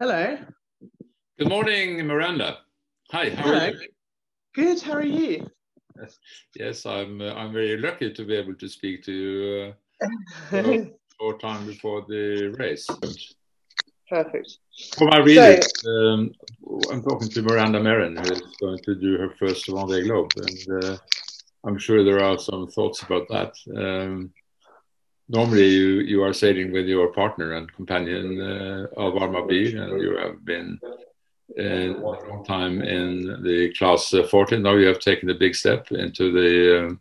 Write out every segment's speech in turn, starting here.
Hello. Good morning, Miranda. Hi, how Hello. are you? Good. How are you? Yes, I'm. Uh, I'm very lucky to be able to speak to you uh, short time before the race. Perfect. For my readers, um, I'm talking to Miranda Merron, who is going to do her first Vendée Globe, and uh, I'm sure there are some thoughts about that. Um, normally, you you are sailing with your partner and companion uh, Halvard Mabire, and you have been uh, a long time in the class uh, 14. Now you have taken a big step into the um,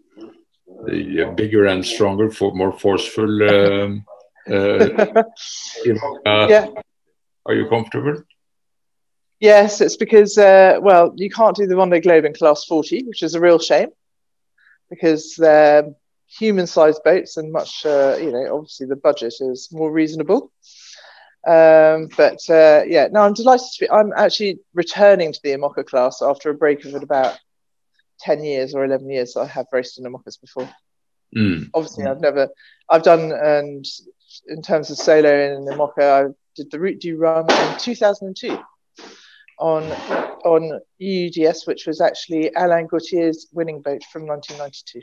the uh, bigger and stronger, for more forceful. Um, uh, uh, yeah. Are you comfortable? Yes, it's because uh, well, you can't do the Vendée Globe in class 40, which is a real shame because they're human-sized boats and much, uh, you know, obviously the budget is more reasonable. Um, but uh, yeah, no, I'm delighted to be. I'm actually returning to the Imoca class after a break of about 10 years or 11 years. I have raced in Imocas before. Mm. Obviously, I've never, I've done, and in terms of solo in Imoca, I did the Route du Rhum in 2002 on on EUDS, which was actually Alain Gautier's winning boat from 1992,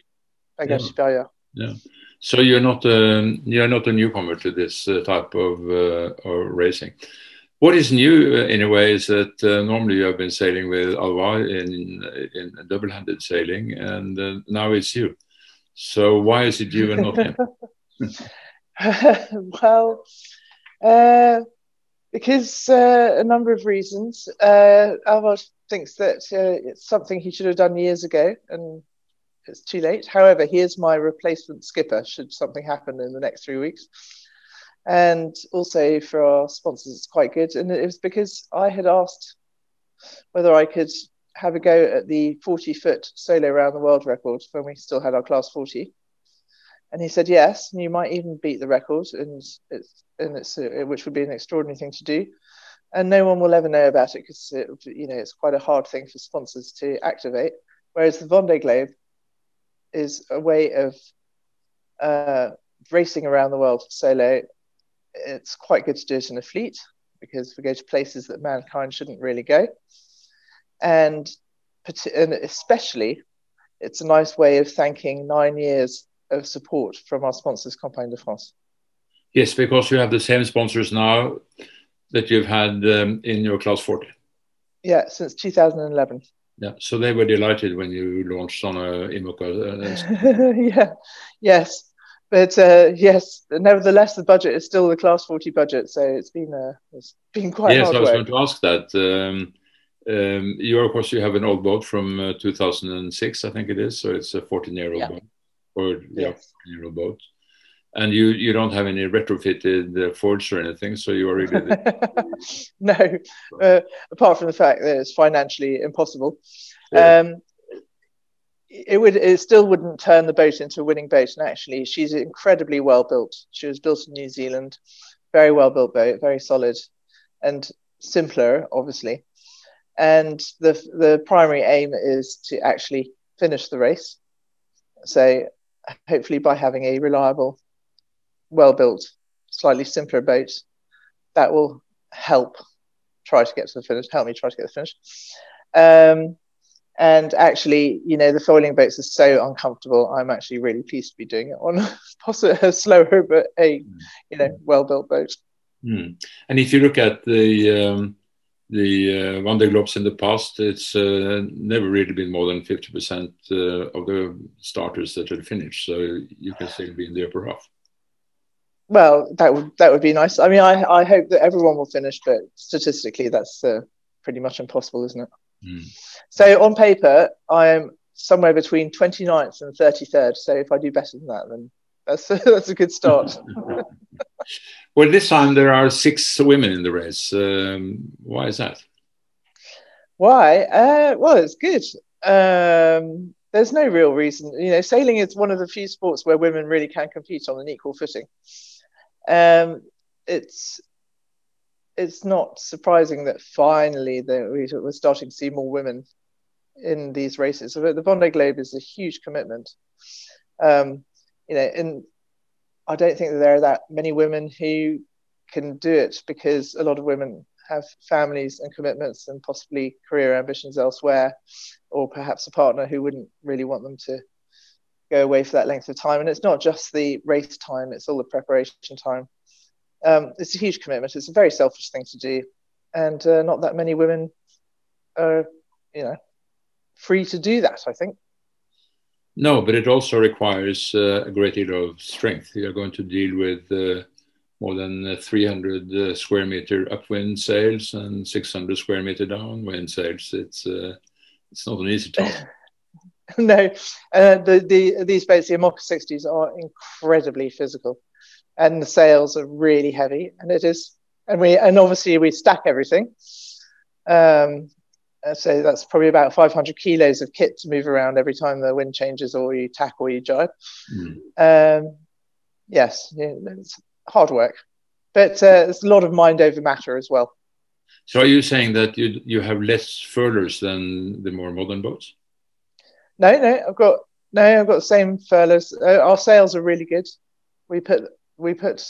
Bagage Yeah. Superior. Yeah. So you're not um, you're not a newcomer to this uh, type of, uh, of racing. What is new uh, in a way is that uh, normally you have been sailing with Halvard in in double-handed sailing, and uh, now it's you. So why is it you and not him? well, uh, because uh, a number of reasons. Uh, Halvard thinks that uh, it's something he should have done years ago, and it's too late. However, here's my replacement skipper should something happen in the next three weeks. And also for our sponsors, it's quite good. And it was because I had asked whether I could have a go at the 40 foot solo around the world record when we still had our class 40. And he said yes, and you might even beat the record, and it's and it's uh, which would be an extraordinary thing to do. And no one will ever know about it because you know it's quite a hard thing for sponsors to activate. Whereas the Vendée Globe is a way of uh, racing around the world solo. It's quite good to do it in a fleet because we go to places that mankind shouldn't really go, and, and especially it's a nice way of thanking nine years of support from our sponsors, Campagne de France. yes, because you have the same sponsors now that you've had um, in your class 40. Yeah, since 2011. Yeah, so they were delighted when you launched on a IMOCA. Uh, yeah, yes, but uh, yes, nevertheless, the budget is still the class 40 budget, so it's been uh, it's been quite yes, I was work. going to ask that. Um, um, you, of course, you have an old boat from uh, 2006, I think it is. So it's a 14-year-old Yeah. boat, or yeah, Yes. 14-year-old boat. And you you don't have any retrofitted uh, forge or anything, so you are really no, uh, apart from the fact that it's financially impossible. Yeah. Um, it would it still wouldn't turn the boat into a winning boat. And actually, she's incredibly well built. She was built in New Zealand, very well built boat, very solid, and simpler, obviously. And the the primary aim is to actually finish the race. So hopefully, by having a reliable, well built, slightly simpler boat, that will help try to get to the finish. Help me try to get the finish. Um, and actually, you know, the foiling boats are so uncomfortable. I'm actually really pleased to be doing it on possibly a slower but a you know well built boat. Hmm. And if you look at the um, the uh, Vendée Globes in the past, it's uh, never really been more than 50% uh, of the starters that had finished. So you can still be in the upper half. Well, that would that would be nice. I mean, I I hope that everyone will finish, but statistically, that's uh, pretty much impossible, isn't it? Hmm. So on paper, I'm somewhere between 29th and 33rd. So if I do better than that, then that's that's a good start. Well, this time there are six women in the race. Um, why is that? Why? Uh, well, it's good. Um, there's no real reason. You know, sailing is one of the few sports where women really can compete on an equal footing. Um, it's it's not surprising that finally that we, we're starting to see more women in these races. So the Vendée Globe is a huge commitment. Um, you know, and I don't think that there are that many women who can do it because a lot of women have families and commitments and possibly career ambitions elsewhere, or perhaps a partner who wouldn't really want them to go away for that length of time. And it's not just the race time, it's all the preparation time. Um, it's a huge commitment. It's a very selfish thing to do. And uh, not that many women are, you know, free to do that, I think. No, but it also requires uh, a great deal of strength. You're going to deal with uh, more than uh, 300 uh, square meter upwind sails and 600 square meter downwind sails. It's uh, it's not an easy task. no, uh, the, the these boats, the IMOCA 60s, are incredibly physical, and the sails are really heavy, and it is, and we and obviously we stack everything. Um, uh, so that's probably about 500 kilos of kit to move around every time the wind changes or you tack or you jibe. Mm. Um, yes, it's hard work, but uh, it's a lot of mind over matter as well. So are you saying that you you have less furlers than the more modern boats? No, no, I've got no, I've got the same furlers. Uh, our sails are really good. We put we put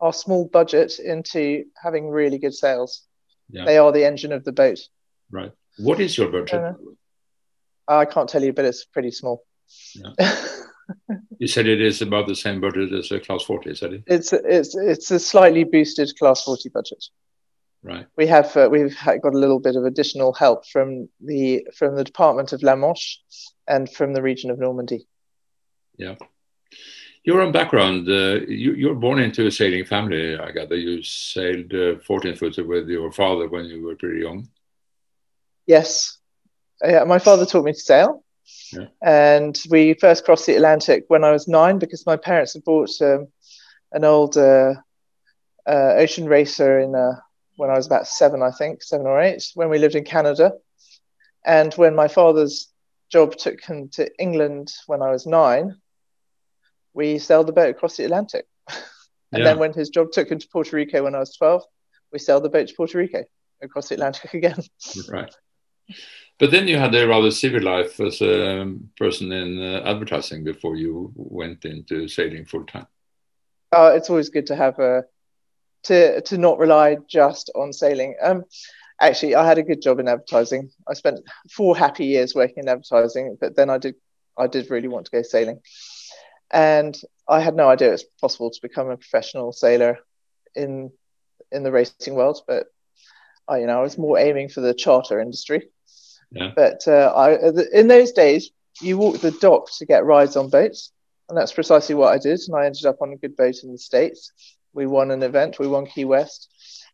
our small budget into having really good sails. Yeah. They are the engine of the boat. Right. What is your budget? Uh, I can't tell you, but it's pretty small. Yeah. you said it is about the same budget as a class 40, is it? It's it's it's a slightly boosted class 40 budget. Right. We have uh, we've got a little bit of additional help from the from the Department of La Manche and from the region of Normandy. Yeah. Your own background, uh, you, were born into a sailing family. I gather you sailed uh, 14 footer with your father when you were pretty young. Yes. Yeah, my father taught me to sail. Yeah. And we first crossed the Atlantic when I was nine because my parents had bought um, an old uh, uh, ocean racer in uh, when I was about seven, I think, seven or eight, when we lived in Canada. And when my father's job took him to England when I was nine, we sailed the boat across the Atlantic. and yeah. then when his job took him to Puerto Rico when I was 12, we sailed the boat to Puerto Rico across the Atlantic again. right. But then you had a rather civil life as a person in uh, advertising before you went into sailing full time. Uh, it's always good to have a to to not rely just on sailing. Um, actually, I had a good job in advertising. I spent four happy years working in advertising, but then I did I did really want to go sailing, and I had no idea it was possible to become a professional sailor in in the racing world. But I, you know, I was more aiming for the charter industry. Yeah. But uh, I, in those days, you walk the dock to get rides on boats, and that's precisely what I did. And I ended up on a good boat in the states. We won an event. We won Key West.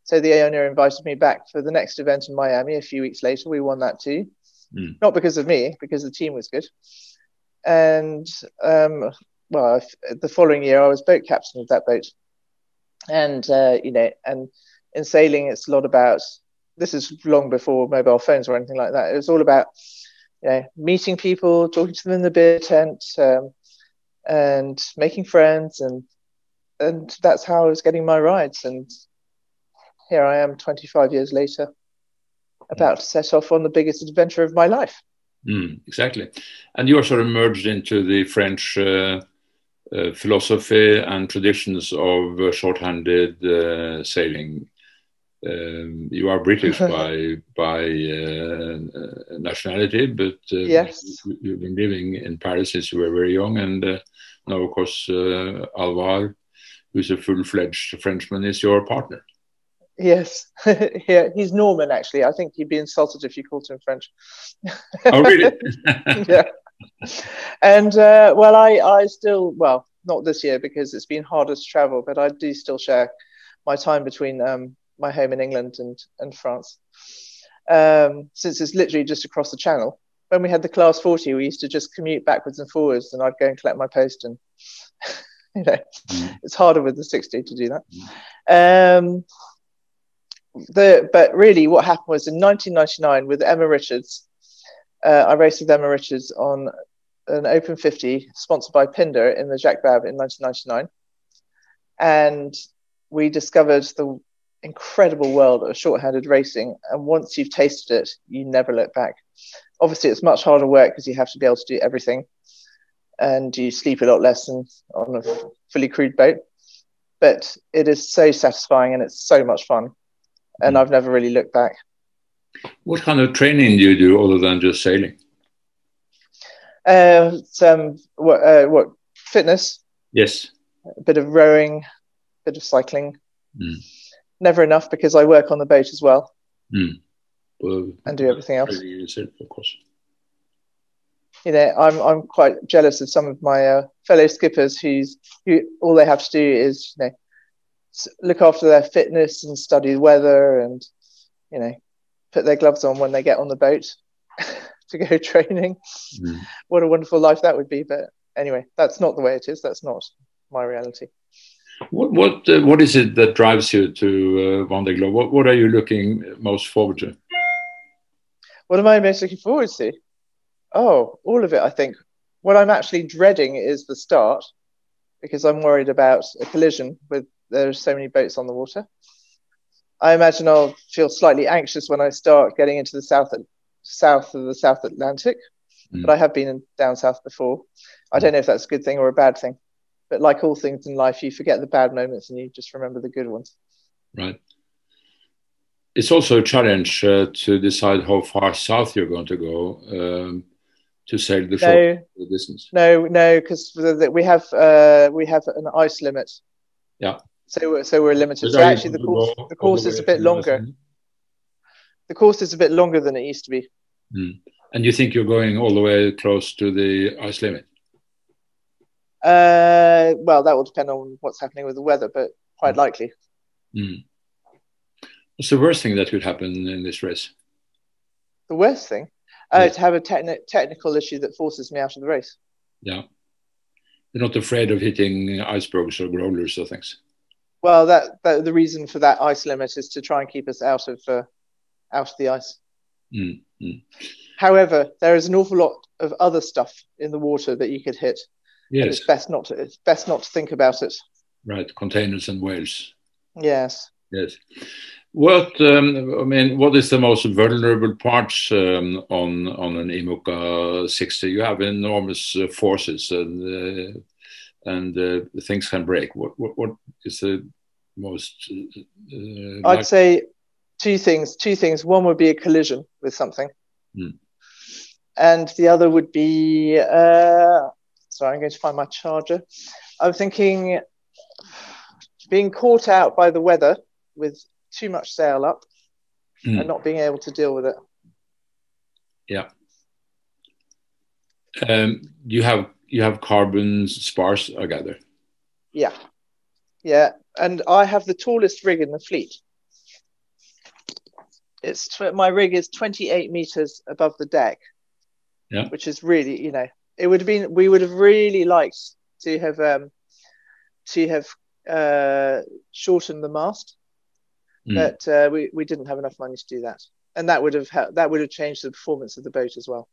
So the owner invited me back for the next event in Miami a few weeks later. We won that too, mm. not because of me, because the team was good. And um, well, the following year I was boat captain of that boat, and uh, you know, and in sailing it's a lot about this is long before mobile phones or anything like that. It was all about you know, meeting people, talking to them in the beer tent, um, and making friends, and and that's how I was getting my rides. And here I am, 25 years later, about to set off on the biggest adventure of my life. Mm, exactly, and you are sort of merged into the French. Uh, uh, philosophy and traditions of uh, short-handed uh, sailing um, you are British by by uh, nationality, but uh, yes. you, have been living in Paris since you were very young, and uh, now, of course, uh, Halvard, who's a full-fledged Frenchman, is your partner. Yes, yeah, he's Norman. Actually, I think he'd be insulted if you called him French. oh, really? yeah. And uh, well, I I still well not this year because it's been harder to travel, but I do still share my time between um, my home in England and and France. Um, since it's literally just across the channel. When we had the class 40, we used to just commute backwards and forwards, and I'd go and collect my post. And you know, mm. it's harder with the 60 to do that. Mm. Um, the but really, what happened was in 1999 with Emma Richards. Uh, I raced with Emma Richards on an Open 50 sponsored by Pindar in the Jacques Vabre in 1999, and we discovered the incredible world of short-handed racing and once you've tasted it you never look back obviously it's much harder work because you have to be able to do everything and you sleep a lot less than on a fully crewed boat but it is so satisfying and it's so much fun. And mm. I've never really looked back. What kind of training do you do other than just sailing? Uh, some what, uh, what fitness? Yes. A bit of rowing, a bit of cycling. Mm. Never enough because I work on the boat as well. Mm. well and do everything else. It, of course. You know, I'm I'm quite jealous of some of my uh, fellow skippers who's who all they have to do is you know look after their fitness and study the weather and you know put their gloves on when they get on the boat to go training. Mm. What a wonderful life that would be! But anyway, that's not the way it is. That's not my reality. What what uh, what is it that drives you to uh, Vendée Globe? What what are you looking most forward to? What am I most looking forward to? Oh, all of it. I think. What I'm actually dreading is the start, because I'm worried about a collision with there's so many boats on the water. I imagine I'll feel slightly anxious when I start getting into the south south of the South Atlantic, mm. but I have been down south before. I don't know if that's a good thing or a bad thing. But like all things in life, you forget the bad moments and you just remember the good ones. Right. It's also a challenge uh, to decide how far south you're going to go um, to sail the short no, distance. No, no, because we have uh, we have an ice limit. Yeah. So so we're limited. So actually, the course the course is a bit longer. The course is a bit longer than it used to be. Mm. And you think you're going all the way close to the ice limit? Uh, well, that will depend on what's happening with the weather, but quite likely. Mm. What's the worst thing that could happen in this race? The worst thing? Uh, yeah. To have a techni- technical issue that forces me out of the race. Yeah. You're not afraid of hitting icebergs or growlers or things? Well, that, that the reason for that ice limit is to try and keep us out of uh, out of the ice. Mm, mm. However, there is an awful lot of other stuff in the water that you could hit Yes. It's best not to. It's best not to think about it. Right, containers and whales. Yes. Yes. What um, I mean, what is the most vulnerable parts um, on on an IMOCA 60? You have enormous uh, forces and uh, and uh, things can break. What, what what is the most? Uh, I'd say two things. Two things. One would be a collision with something, hmm. and the other would be uh, Sorry, I'm going to find my charger. I'm thinking being caught out by the weather with too much sail up mm. and not being able to deal with it. Yeah. Um, you have you have carbons sparse, I gather. Yeah, yeah, and I have the tallest rig in the fleet. It's my rig is 28 meters above the deck. Yeah, which is really you know it would have been we would have really liked to have um, to have uh, shortened the mast, mm. but uh, we we didn't have enough money to do that, and that would have ha- that would have changed the performance of the boat as well.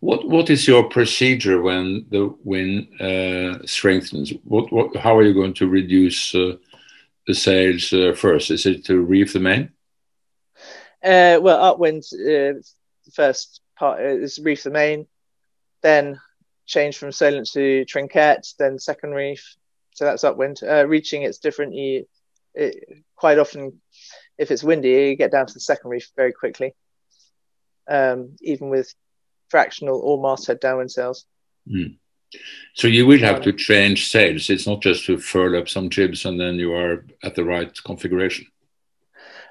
What what is your procedure when the wind uh, strengthens? What what how are you going to reduce uh, the sails uh, first? Is it to reef the main? Uh, well, upwind uh, first part is reef the main then change from Solent to Trinquette, then second reef. So that's upwind. Uh, reaching it's different. You it, quite often, if it's windy, you get down to the second reef very quickly. Um, even with fractional or masthead downwind sails. Mm. So you will have to change sails. It's not just to furl up some jibs and then you are at the right configuration.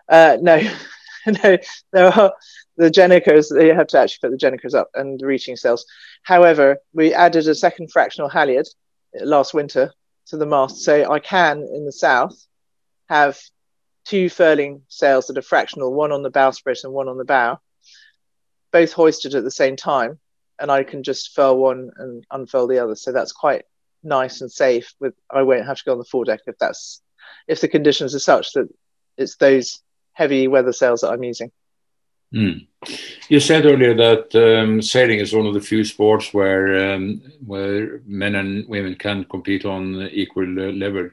Uh, no, no, there are the Genecos. You have to actually put the Genecos up and the reaching sails. However, we added a second fractional halyard last winter to the mast, so I can in the south have two furling sails that are fractional, one on the bowsprit and one on the bow, both hoisted at the same time, and I can just furl one and unfurl the other. So that's quite nice and safe. With I won't have to go on the foredeck if that's if the conditions are such that it's those heavy weather sails that I'm using. Mm. You said earlier that um, sailing is one of the few sports where um, where men and women can compete on equal uh, level.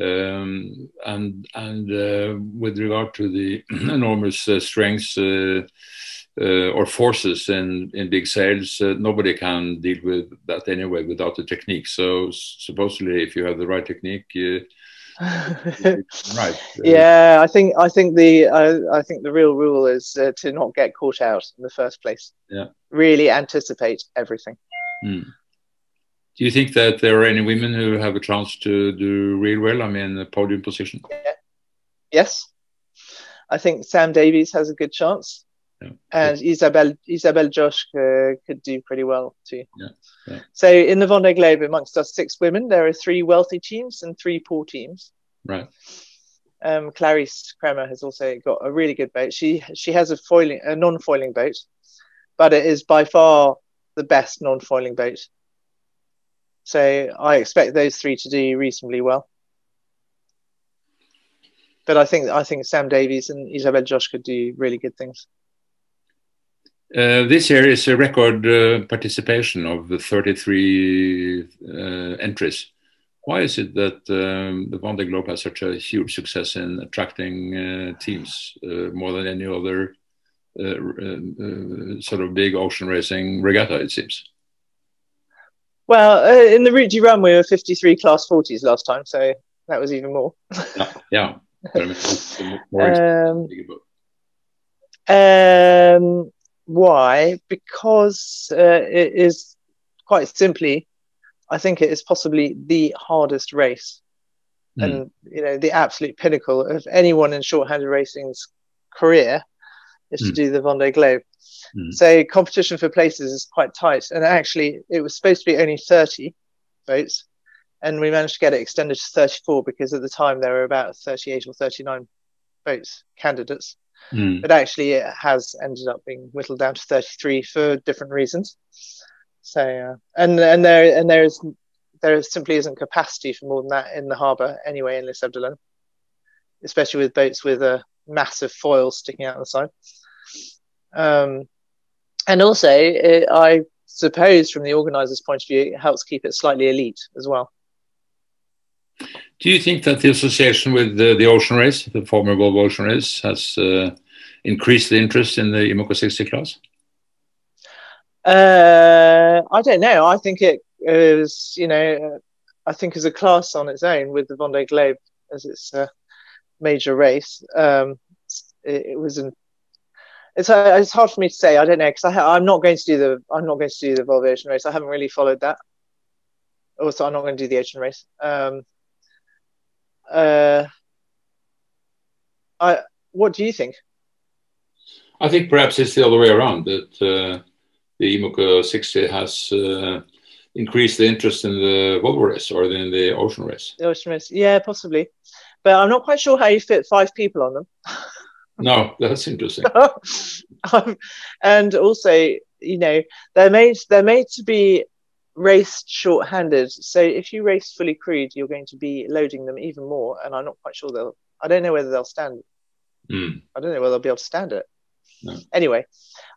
Um, and and uh, with regard to the enormous uh, strengths uh, uh, or forces in in big sails, uh, nobody can deal with that anyway without the technique. So supposedly, if you have the right technique, right. Yeah, I think I think the I think the real rule is uh, to not get caught out in the first place. Yeah. Really anticipate everything. Mm. Do you think that there are any women who have a chance to do real well? I mean, the podium position. Yeah. Yes, I think Sam Davies has a good chance. Yeah. And Isabelle Isabelle Joschke uh, could do pretty well too. Yeah. Yeah. So in the Vendée Globe, amongst us six women, there are three wealthy teams and three poor teams. Right. Um, Clarisse Crémer has also got a really good boat. She she has a foiling a non-foiling boat, but it is by far the best non-foiling boat. So I expect those three to do reasonably well. But I think I think Sam Davies and Isabelle Joschke could do really good things. Uh, this year is a record uh, participation of the 33 uh, entries. Why is it that um, the Vendée Globe has such a huge success in attracting uh, teams uh, more than any other uh, sort of big ocean racing regatta, it seems? Well, in the Route du Rhum, we were 53 class 40s last time, so that was even more. yeah. yeah. um, um, why? Because uh, it is quite simply, I think it is possibly the hardest race, mm. and you know the absolute pinnacle of anyone in shorthanded racing's career is mm. to hmm. do the Vendée Globe. Mm. So competition for places is quite tight, and actually it was supposed to be only thirty boats, and we managed to get it extended to thirty-four because at the time there were about thirty-eight or thirty-nine boats candidates. Mm. But actually, it has ended up being whittled down to 33 for different reasons. So, uh, and and there and there is there simply isn't capacity for more than that in the harbour anyway in Sables especially with boats with a massive foil sticking out the side. Um, and also, it, I suppose from the organizer's point of view, it helps keep it slightly elite as well. Do you think that the association with the, the ocean race, the former Volvo Ocean Race, has uh, increased the interest in the IMOCA 60 class? Uh, I don't know. I think it is, you know, I think as a class on its own with the Vendée Globe as its uh, major race, um, it, it, was an. It's, uh, it's hard for me to say. I don't know because I'm not going to do the I'm not going to do the Volvo Ocean race. I haven't really followed that. Also, I'm not going to do the ocean race. Um, uh, I, what do you think? I think perhaps it's the other way around that uh, the IMOCA 60 has uh, increased the interest in the Volvo race or in the ocean race. The ocean race, yeah, possibly, but I'm not quite sure how you fit five people on them. no, that's interesting. um, and also, you know, they're made they're made to be raced short-handed. So if you race fully crewed, you're going to be loading them even more. And I'm not quite sure they'll. I don't know whether they'll stand. Mm. I don't know whether they'll be able to stand it. No. Anyway,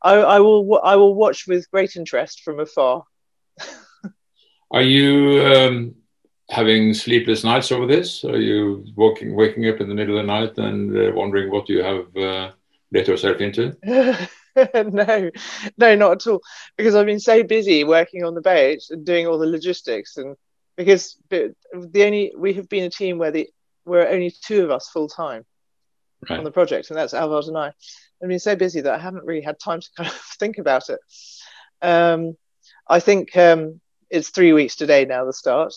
I, I, will. I will watch with great interest from afar. Are you um, having sleepless nights over this? Are you walking, waking up in the middle of the night and uh, wondering what you have uh, let yourself into? no, no, not at all. Because I've been so busy working on the boat and doing all the logistics, and because the only we have been a team where the we're only two of us full time right. on the project, and that's Alvaro and I. I've been so busy that I haven't really had time to kind of think about it. Um, I think um, it's three weeks today now. The start.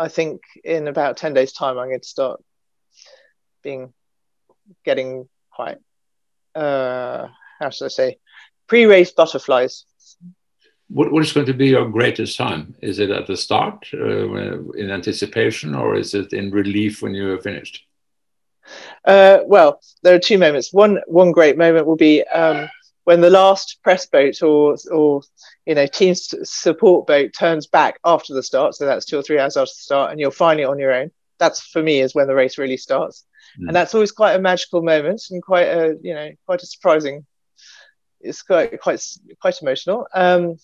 I think in about ten days' time, I'm going to start being getting quite uh, how should I say, pre-race butterflies. What, what is going to be your greatest time? Is it at the start, uh, in anticipation, or is it in relief when you are finished? Uh, well, there are two moments. One one great moment will be um, when the last press boat or or you know team support boat turns back after the start. So that's two or three hours after the start, and you're finally on your own. That's for me is when the race really starts, mm. and that's always quite a magical moment and quite a you know quite a surprising it's quite quite quite emotional. Um,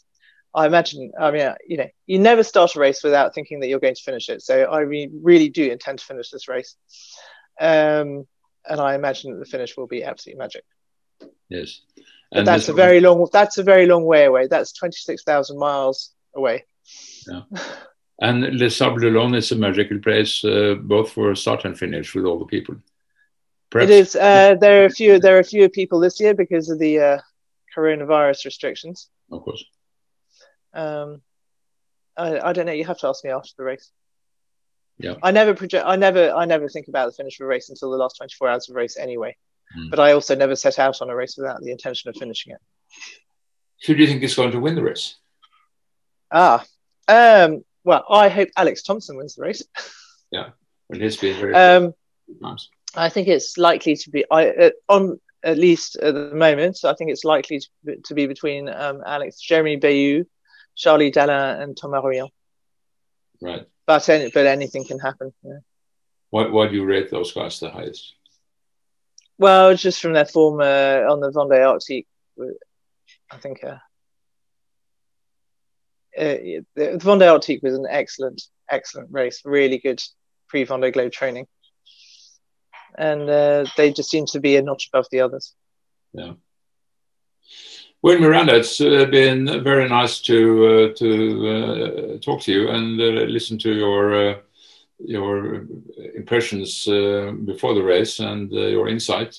I imagine. I mean, you know, you never start a race without thinking that you're going to finish it. So I re- really do intend to finish this race, um, and I imagine that the finish will be absolutely magic. Yes, and that's a very long. That's a very long way away. That's twenty six thousand miles away. Yeah. And Les Sables d'Olonne is a magical place, uh, both for start and finish, with all the people. Perhaps. It is. Uh, there are a few. There are fewer people this year because of the uh, coronavirus restrictions. Of course. Um, I, I don't know. You have to ask me after the race. Yeah. I never project. I never. I never think about the finish of a race until the last twenty four hours of race, anyway. Mm. But I also never set out on a race without the intention of finishing it. Who do you think is going to win the race? Ah, um, well, I hope Alex Thomson wins the race. yeah, well, he's been very um, nice. I think it's likely to be. I uh, on at least at the moment. I think it's likely to be, to be between um, Alex, Jérémie Beyou, Charlie Dalin, and Thomas Ruyant. Right. But any, but anything can happen. Yeah. Why, why do you rate those guys the highest? Well, just from their form uh, on the Vendée Arctique, I think uh, uh, the Vendée Arctique was an excellent, excellent race. Really good pre Vendée Globe training, and uh, they just seem to be a notch above the others. Yeah. Well, Miranda, it's uh, been very nice to uh, to uh, talk to you and listen to your your impressions before the race and your insight.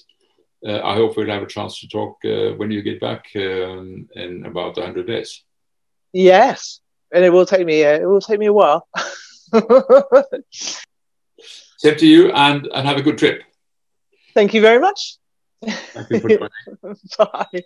I hope we'll have a chance to talk when you get back um, in about 100 days. Yes, and it will take me uh, it will take me a while. Same to you, and and have a good trip. Thank you very much. Thank you for joining. Bye.